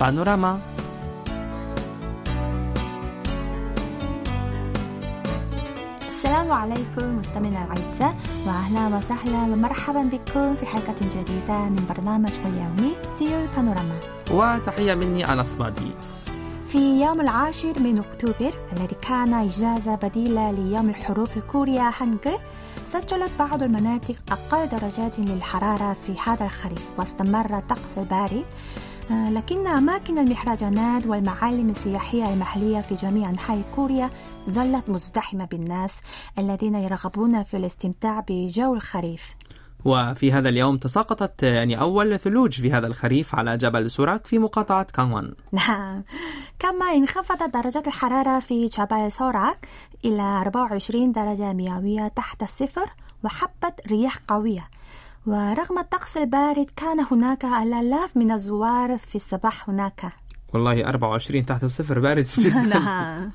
بانوراما السلام عليكم مستمعينا الأعزاء وأهلا وسهلا ومرحبا بكم في حلقة جديدة من برنامجكم اليومي سيول بانوراما. وتحية مني أنا صمادي. في يوم العاشر من أكتوبر الذي كان إجازة بديلة ليوم الحروف الكورية هانجل سجلت بعض المناطق أقل درجات للحرارة في هذا الخريف واستمر الطقس البارد لكن أماكن المهرجانات والمعالم السياحية المحلية في جميع أنحاء كوريا ظلت مزدحمة بالناس الذين يرغبون في الاستمتاع بجو الخريف. وفي هذا اليوم تساقطت يعني أول ثلوج في هذا الخريف على جبل سوراك في مقاطعة كانوان. نعم. كما انخفضت درجة الحرارة في جبل سوراك إلى 24 درجة مئوية تحت الصفر وحبت رياح قوية. ورغم الطقس البارد كان هناك الآلاف من الزوار في الصباح هناك. والله 24 تحت الصفر بارد جدا. نعم.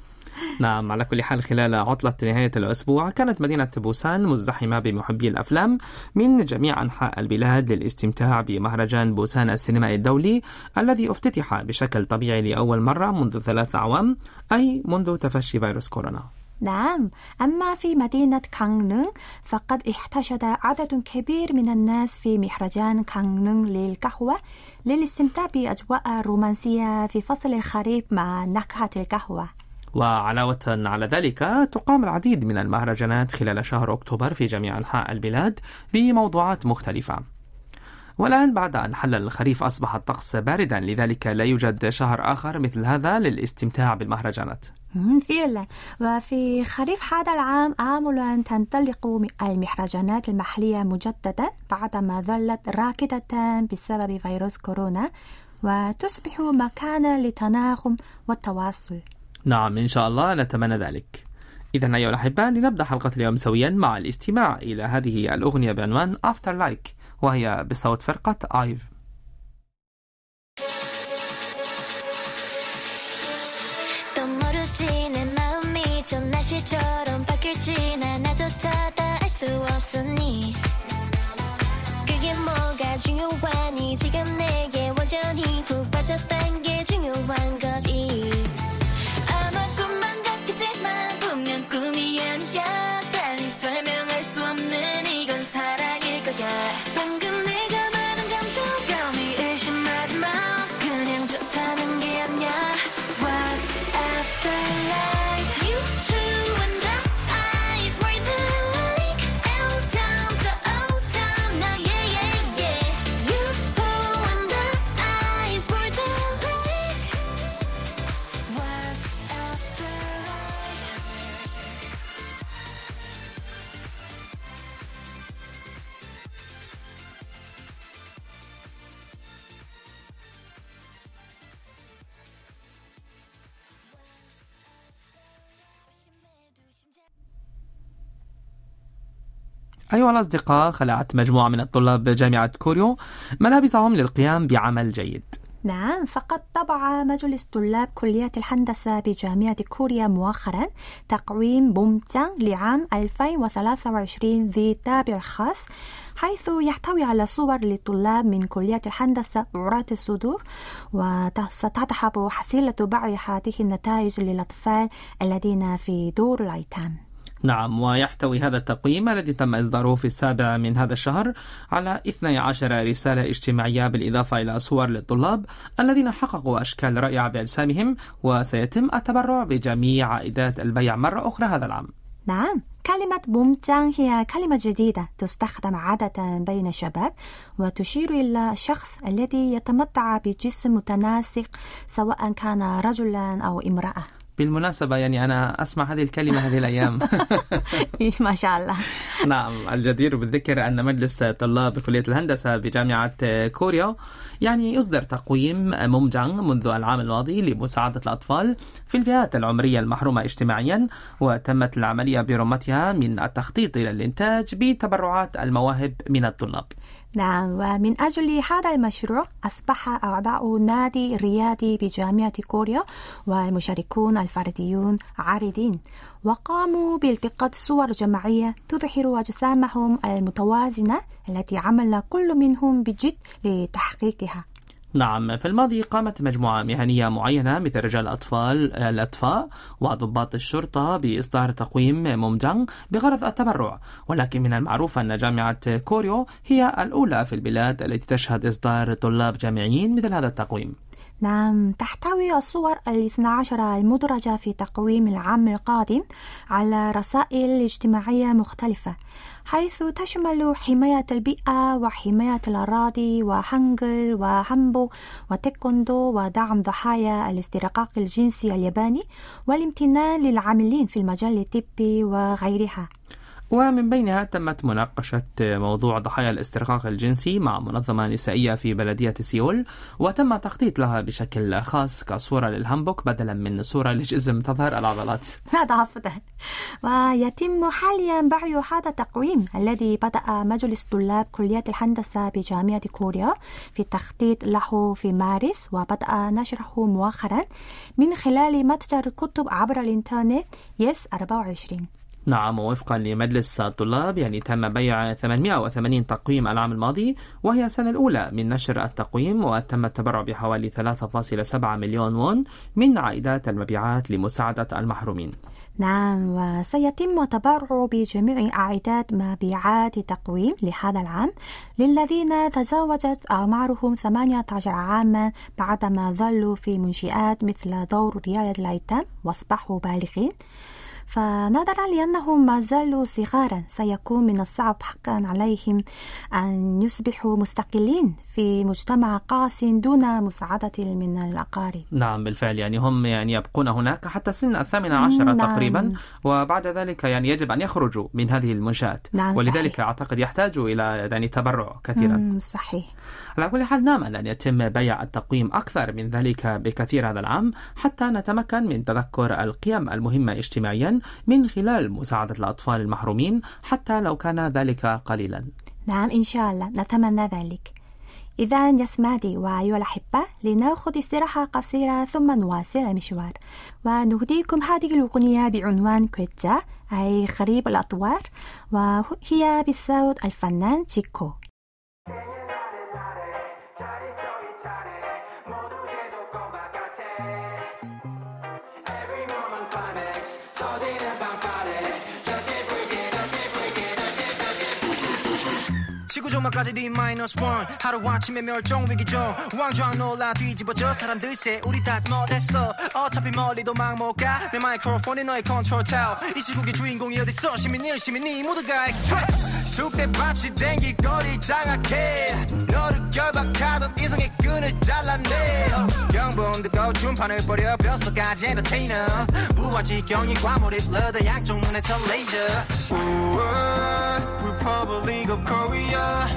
نعم على كل حال خلال عطلة نهاية الأسبوع كانت مدينة بوسان مزدحمة بمحبي الأفلام من جميع أنحاء البلاد للاستمتاع بمهرجان بوسان السينمائي الدولي الذي افتتح بشكل طبيعي لأول مرة منذ ثلاث أعوام أي منذ تفشي فيروس كورونا. نعم. أما في مدينة كانلون فقد احتشد عدد كبير من الناس في مهرجان كانلون للقهوة للاستمتاع بأجواء رومانسية في فصل الخريف مع نكهة القهوة. وعلاوة على ذلك تقام العديد من المهرجانات خلال شهر أكتوبر في جميع أنحاء البلاد بموضوعات مختلفة. والآن بعد أن حل الخريف أصبح الطقس باردا لذلك لا يوجد شهر آخر مثل هذا للاستمتاع بالمهرجانات. فعلا وفي خريف هذا العام آمل أن تنطلق المهرجانات المحلية مجددا بعدما ظلت راكدة بسبب فيروس كورونا وتصبح مكانا للتناغم والتواصل. نعم إن شاء الله نتمنى ذلك. إذا أيها الأحبة لنبدأ حلقة اليوم سويا مع الاستماع إلى هذه الأغنية بعنوان After Like. وهي بصوت فرقة آيف 또 모르지 내 마음이 저 날씨처럼 바뀔지 나 나조차 다 알 수 없으니 그게 뭐가 중요하니 지금 내게 완전히 푹 빠졌단 أيها الأصدقاء خلعت مجموعة من الطلاب جامعة كوريو ملابسهم للقيام بعمل جيد. نعم فقد طبع مجلس طلاب كلية الهندسة بجامعة كوريا مؤخرا تقويم بومجان لعام 2023 ذي طابع خاص حيث يحتوي على صور للطلاب من كلية الهندسة عراة الصدور وستذهب حصيلة بعض هذه النتائج للأطفال الذين في دور الأيتام. نعم ويحتوي هذا التقويم الذي تم إصداره في السابع من هذا الشهر على 12 رسالة اجتماعية بالإضافة إلى صور للطلاب الذين حققوا أشكال رائعة بأجسامهم وسيتم التبرع بجميع عائدات البيع مرة أخرى هذا العام. نعم كلمة بومجان هي كلمة جديدة تستخدم عادة بين الشباب وتشير إلى الشخص الذي يتمتع بجسم متناسق سواء كان رجلا أو امرأة. بالمناسبة يعني أنا أسمع هذه الكلمة هذه الأيام. ما شاء الله. نعم الجدير بالذكر أن مجلس طلاب كلية الهندسة بجامعة كوريا يعني يصدر تقويم ممجن منذ العام الماضي لمساعدة الأطفال في الفئات العمرية المحرومة اجتماعيا وتمت العملية برمتها من التخطيط إلى الإنتاج بتبرعات المواهب من الطلاب. نعم ومن أجل هذا المشروع أصبح أعضاء نادي ريادي بجامعة كوريا والمشاركون الفرديون عارضين. وقاموا بالتقاط صور جماعية تظهر أجسامهم المتوازنة التي عمل كل منهم بجد لتحقيقها. نعم في الماضي قامت مجموعة مهنية معينة مثل رجال الأطفال الأطفاء وضباط الشرطة بإصدار تقويم مومجانغ بغرض التبرع. ولكن من المعروف أن جامعة كوريو هي الأولى في البلاد التي تشهد إصدار طلاب جامعيين مثل هذا التقويم. نعم تحتوي الصور الاثنى عشر المدرجة في تقويم العام القادم على رسائل اجتماعية مختلفة حيث تشمل حماية البيئة وحماية الأراضي وهانجل وهانبوك وتايكوندو ودعم ضحايا الاسترقاق الجنسي الياباني والامتنان للعاملين في المجال الطبي وغيرها. ومن بينها تمت مناقشة موضوع ضحايا الاسترقاق الجنسي مع منظمة نسائية في بلدية سيول وتم تخطيط لها بشكل خاص كصورة للهامبوك بدلا من صورة لجزم تظهر العضلات. هذا أفضل ويتم حاليا بيع هذا التقويم الذي بدأ مجلس طلاب كلية الهندسة بجامعة كوريا في التخطيط له في مارس وبدأ نشره مؤخرا من خلال متجر كتب عبر الإنترنت يس 24 نعم ووفقا لمجلس الطلاب يعني تم بيع 880 تقويم العام الماضي وهي السنة الأولى من نشر التقويم وتم التبرع بحوالي 3.7 مليون وون من عائدات المبيعات لمساعدة المحرومين. نعم وسيتم التبرع بجميع أعداد مبيعات التقويم لهذا العام للذين تزوجت أعمارهم 18 عاما بعدما ظلوا في منشآت مثل دور رعاية الأيتام وأصبحوا بالغين. فنظرا لأنهم ما زالوا صغارا سيكون من الصعب حقا عليهم أن يصبحوا مستقلين في مجتمع قاس دون مساعدة من الأقارب. نعم بالفعل. يعني هم يعني يبقون هناك حتى سن الثامنة عشرة نعم. تقريبا وبعد ذلك يعني يجب أن يخرجوا من هذه المنشآت. نعم، ولذلك صحيح. أعتقد يحتاجوا إلى يعني تبرع كثيرا. صحيح. على كل حال نامل أن يتم بيع التقويم أكثر من ذلك بكثير هذا العام حتى نتمكن من تذكر القيم المهمة اجتماعيا من خلال مساعدة الأطفال المحرومين حتى لو كان ذلك قليلا. نعم إن شاء الله. نتمنى ذلك. إذا يسمعتي وأيها الأحبة لنأخذ استراحة قصيرة ثم نواصل المشوار ونهديكم هذه الأغنية بعنوان كويتجا أي غريب الأطوار وهي بصوت الفنان جيكو 조망까지 D 마이너스 원 하루 아침에 멸종 위기죠. 왕좌 놀라 뒤집어져. 사람들 새 우리 다 못했어? 어차피 멀리도 막 못 가. 내 마이크로폰이 너의 컨트롤 타워 이 시국의 주인공이 어딨어? 시민 일 시민 이 모두가 엑스트라 숲에 밭이 댕길 거리 장악해. 너를 결박하던 이성의 끈을 잘라내 영본 듣고 준판을 버려. 뼛속까지 엔터테이너 무아지 경이 과몰입 러더 양쪽눈에서 레이저 우와, Republic of Korea.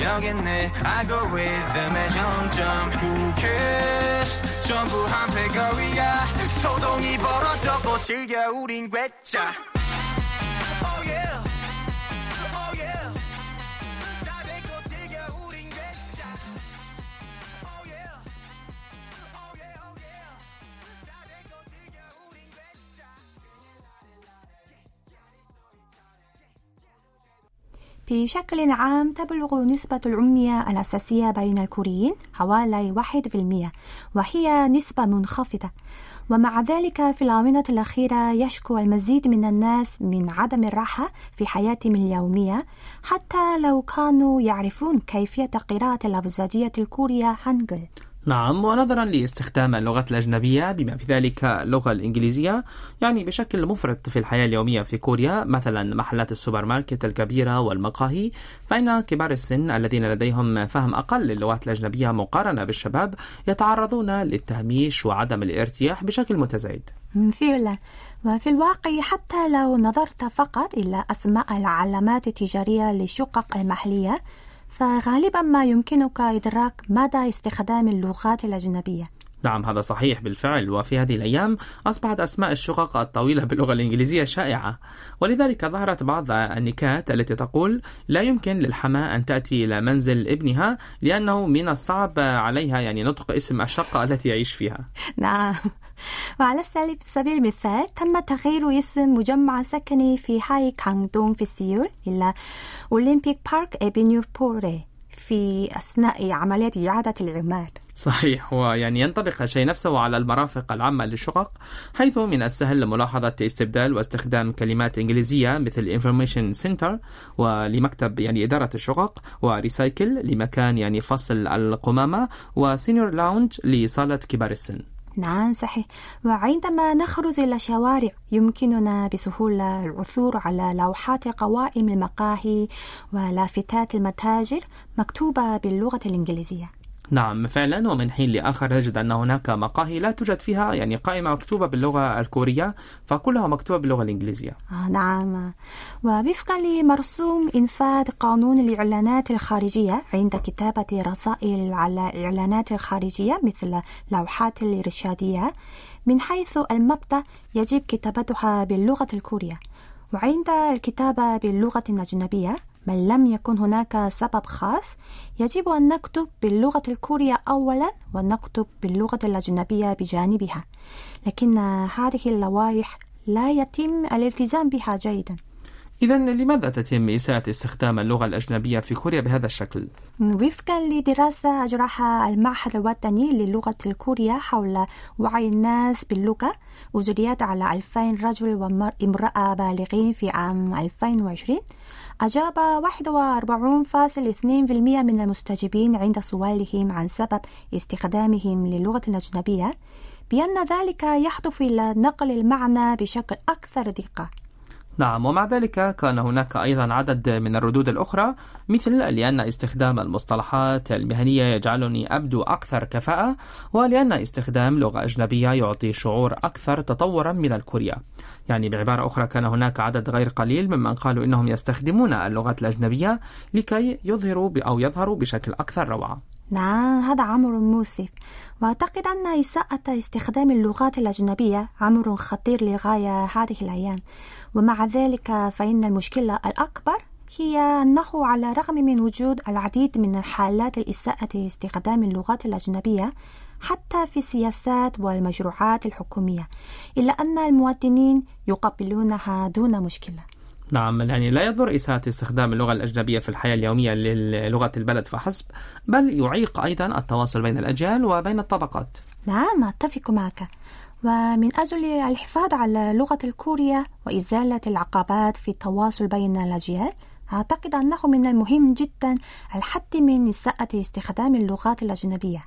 여긴 내 알고리즘의 정점. Who cares? 전부 한패 거리야 소동이 벌어졌고 즐겨 우린 괴짜 بشكل عام تبلغ نسبة الأمية الأساسية بين الكوريين حوالي 1% وهي نسبة منخفضة. ومع ذلك في الآونة الأخيرة يشكو المزيد من الناس من عدم الراحة في حياتهم اليومية حتى لو كانوا يعرفون كيفية قراءة الأبجدية الكورية هانجل. نعم ونظرا لاستخدام اللغات الأجنبية بما في ذلك اللغة الإنجليزية يعني بشكل مفرط في الحياة اليومية في كوريا مثلا محلات السوبر ماركت الكبيرة والمقاهي فإن كبار السن الذين لديهم فهم أقل للغات الأجنبية مقارنة بالشباب يتعرضون للتهميش وعدم الارتياح بشكل متزايد. فعلا وفي الواقع حتى لو نظرت فقط إلى أسماء العلامات التجارية للشقق المحلية فغالبا ما يمكنك إدراك مدى استخدام اللغات الأجنبية. نعم هذا صحيح بالفعل. وفي هذه الأيام أصبحت أسماء الشقق الطويلة باللغة الإنجليزية شائعة. ولذلك ظهرت بعض النكات التي تقول لا يمكن للحماة أن تأتي إلى منزل ابنها لأنه من الصعب عليها يعني نطق اسم الشقة التي يعيش فيها. نعم. وعلى سبيل المثال تم تغيير اسم مجمع سكني في حي كاندونغ في سيول إلى Olympic Park Avenue Foret. في أثناء عملية إعادة الإعمار صحيح ويعني ينطبق الشيء نفسه على المرافق العامة للشقق حيث من السهل ملاحظة استبدال واستخدام كلمات إنجليزية مثل Information Center ولمكتب يعني إدارة الشقق و Recycle لمكان يعني فصل القمامة و Senior Lounge لصالة كبار السن. نعم صحيح. وعندما نخرج إلى الشوارع يمكننا بسهولة العثور على لوحات قوائم المقاهي ولافتات المتاجر مكتوبة باللغة الإنجليزية. نعم فعلا. ومن حين لآخر نجد أن هناك مقاهي لا توجد فيها يعني قائمة مكتوبة باللغة الكورية فكلها مكتوبة باللغة الإنجليزية. آه نعم. ووفقا لمرسوم إنفاذ قانون الإعلانات الخارجية عند كتابة رسائل على إعلانات الخارجية مثل لوحات الإرشادية من حيث المبدأ يجب كتابتها باللغة الكورية. وعند الكتابة باللغة الأجنبية بل لم يكن هناك سبب خاص يجب أن نكتب باللغة الكورية أولا ونكتب باللغة الأجنبية بجانبها. لكن هذه اللوائح لا يتم الالتزام بها جيدا. إذا لماذا تتم إساءة استخدام اللغة الأجنبية في كوريا بهذا الشكل؟ وفقا لدراسة أجراها المعهد الوطني للغة الكورية حول وعي الناس باللغة أجريت على 2000 رجل وامرأة بالغين في عام 2020 أجاب 41.2% من المستجيبين عند سؤالهم عن سبب استخدامهم للغة الأجنبية بأن ذلك يحدث إلى نقل المعنى بشكل أكثر دقة نعم ومع ذلك كان هناك أيضا عدد من الردود الأخرى مثل لأن استخدام المصطلحات المهنية يجعلني أبدو أكثر كفاءة ولأن استخدام لغة أجنبية يعطي شعور أكثر تطورا من الكوريا يعني بعبارة أخرى كان هناك عدد غير قليل ممن قالوا إنهم يستخدمون اللغات الأجنبية لكي يظهروا أو يظهروا بشكل أكثر روعة. نعم هذا أمر مؤسف وأعتقد أن إساءة استخدام اللغات الأجنبية أمر خطير للغاية هذه الأيام. ومع ذلك فإن المشكلة الأكبر هي أنه على الرغم من وجود العديد من الحالات الإساءة استخدام اللغات الأجنبية حتى في السياسات والمشروعات الحكومية إلا أن المواطنين يقبلونها دون مشكلة. نعم يعني لا يضر إساءة استخدام اللغة الأجنبية في الحياة اليومية للغة البلد فحسب بل يعيق أيضا التواصل بين الأجيال وبين الطبقات. نعم أتفق معك. ومن أجل الحفاظ على لغة الكورية وإزالة العقبات في التواصل بين الأجيال أعتقد أنه من المهم جدا الحد من إساءة استخدام اللغات الأجنبية.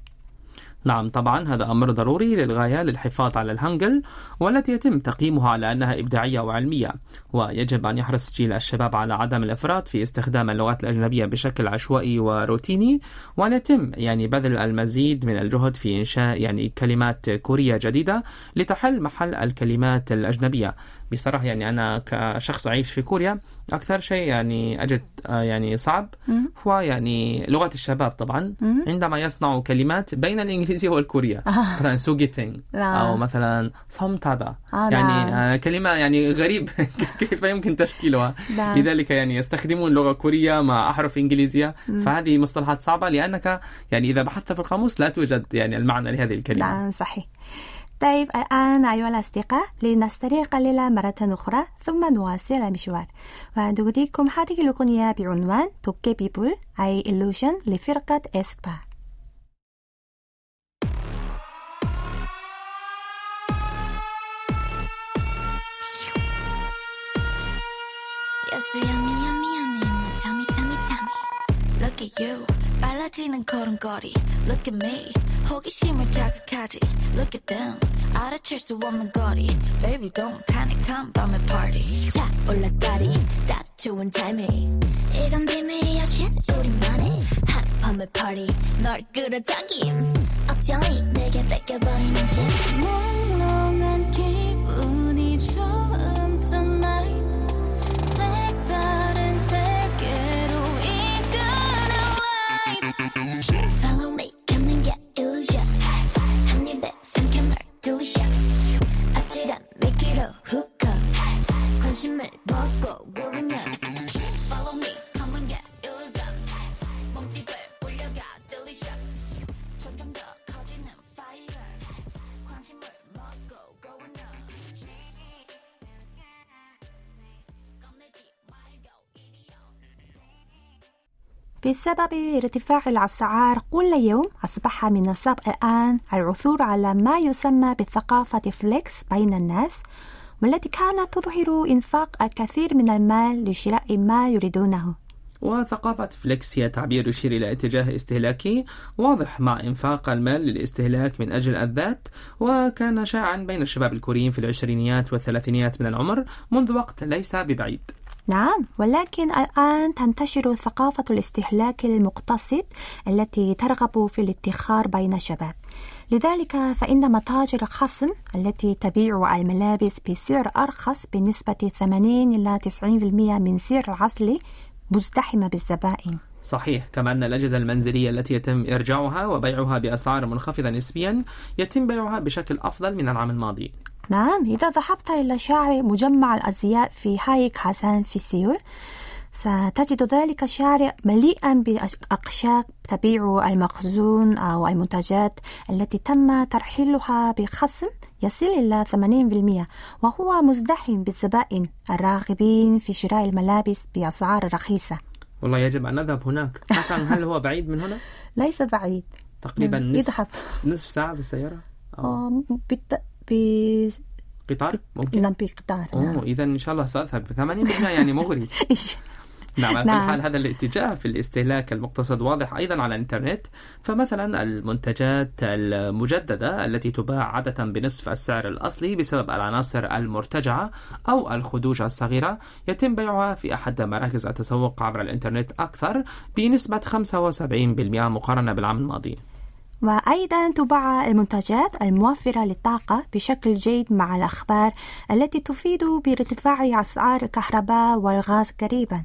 نعم طبعا هذا أمر ضروري للغاية للحفاظ على الهانجل والتي يتم تقييمها على أنها إبداعية وعلمية. ويجب أن يحرص جيل الشباب على عدم الإفراط في استخدام اللغات الأجنبية بشكل عشوائي وروتيني وأن يتم يعني بذل المزيد من الجهد في إنشاء يعني كلمات كورية جديدة لتحل محل الكلمات الأجنبية. بصراحة يعني أنا كشخص أعيش في كوريا أكثر شيء يعني أجد آه، يعني صعب هو يعني لغة الشباب طبعا. عندما يصنعوا كلمات بين الإنجليزية والكورية آه. مثلا سوجيتينغ أو مثلا صمتادا آه، يعني كلمة يعني غريب. كيف يمكن تشكيلها. لذلك يعني يستخدمون لغة كورية مع أحرف إنجليزية. فهذه مصطلحات صعبة لأنك يعني إذا بحثت في القاموس لا توجد يعني المعنى لهذه الكلمة. نعم صحيح. طيب الآن أيها الأصدقاء لنستريح قليلا مرة أخرى ثم نواصل المشوار ونهديكم هذه الأغنية بعنوان 도깨 비불 I Illusion لفرقة إسبا You're so yummy, yummy, yummy. 엄마, tell me, tell me, tell me. Look at you. 빨라지는 걸음걸이. Look at me. 호기심을 자극하지. Look at them. 알아챌 수 없는 거리. Baby, don't panic. I'm 밤의 party. 자, 올라다리. 딱 좋은 타이밍. 이건 비밀이야, shit. 우리만의 밤의 party. 널 끌어당김. 어쩌니 내게 뺏겨버리는 shit. بسبب ارتفاع الأسعار كل يوم أصبح من الصعب الآن العثور على ما يسمى بثقافة flex بين الناس. والتي كانت تظهر إنفاق الكثير من المال لشراء ما يريدونه. وثقافة flex هي تعبير يشير إلى اتجاه استهلاكي واضح مع إنفاق المال للاستهلاك من أجل الذات وكان شائعا بين الشباب الكوريين في العشرينيات والثلاثينيات من العمر منذ وقت ليس ببعيد. نعم ولكن الآن تنتشر ثقافة الاستهلاك المقتصد التي ترغب في الادخار بين الشباب. لذلك فإن متاجر الخصم التي تبيع الملابس بسعر أرخص بنسبة 80 إلى 90% من سعر الأصلي مزدحمة بالزبائن. صحيح كما أن الأجهزة المنزلية التي يتم إرجاعها وبيعها بأسعار منخفضة نسبيا يتم بيعها بشكل أفضل من العام الماضي. نعم إذا ذهبت إلى شارع مجمع الأزياء في حي حسن في سيول ستجد ذلك الشارع مليئا بأقشاك تبيع المخزون أو المنتجات التي تم ترحيلها بخصم يصل إلى 80% وهو مزدحم بالزبائن الراغبين في شراء الملابس بأسعار رخيصة. والله يجب أن نذهب هناك. حسن هل هو بعيد من هنا؟ ليس بعيد. تقريبا نصف, نصف ساعة بالسيارة؟ أو آه، بت... ب... قطار؟ ممكن؟ نعم بقطار. نعم. إذا إن شاء الله سأذهب. 80% يعني مغري. نعم على كل نعم. حال هذا الاتجاه في الاستهلاك المقتصد واضح أيضا على الإنترنت فمثلا المنتجات المجددة التي تباع عادة بنصف السعر الأصلي بسبب العناصر المرتجعة أو الخدوش الصغيرة يتم بيعها في أحد مراكز التسوق عبر الإنترنت أكثر بنسبة 75% مقارنة بالعام الماضي وأيضا تباع المنتجات الموفرة للطاقة بشكل جيد مع الأخبار التي تفيد بارتفاع أسعار الكهرباء والغاز قريبا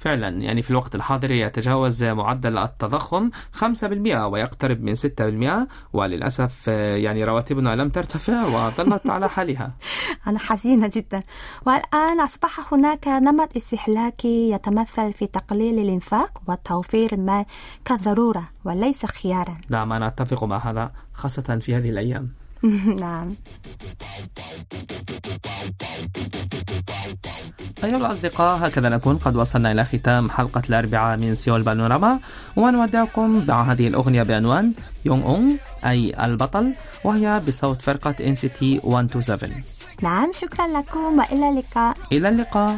فعلا يعني في الوقت الحاضر يتجاوز معدل التضخم 5% ويقترب من 6% وللأسف يعني رواتبنا لم ترتفع وظلت على حالها. أنا حزينة جدا. والآن أصبح هناك نمط استهلاكي يتمثل في تقليل الإنفاق وتوفير المال كضرورة وليس خيارا. نعم أنا أتفق مع هذا خاصة في هذه الأيام. نعم. أيها الأصدقاء هكذا نكون قد وصلنا إلى ختام حلقة الأربعاء من سيول بانوراما. ونودعكم مع هذه الأغنية بعنوان يونغ أونغ أي البطل وهي بصوت فرقة NCT 127 نعم شكرا لكم وإلى اللقاء. إلى اللقاء.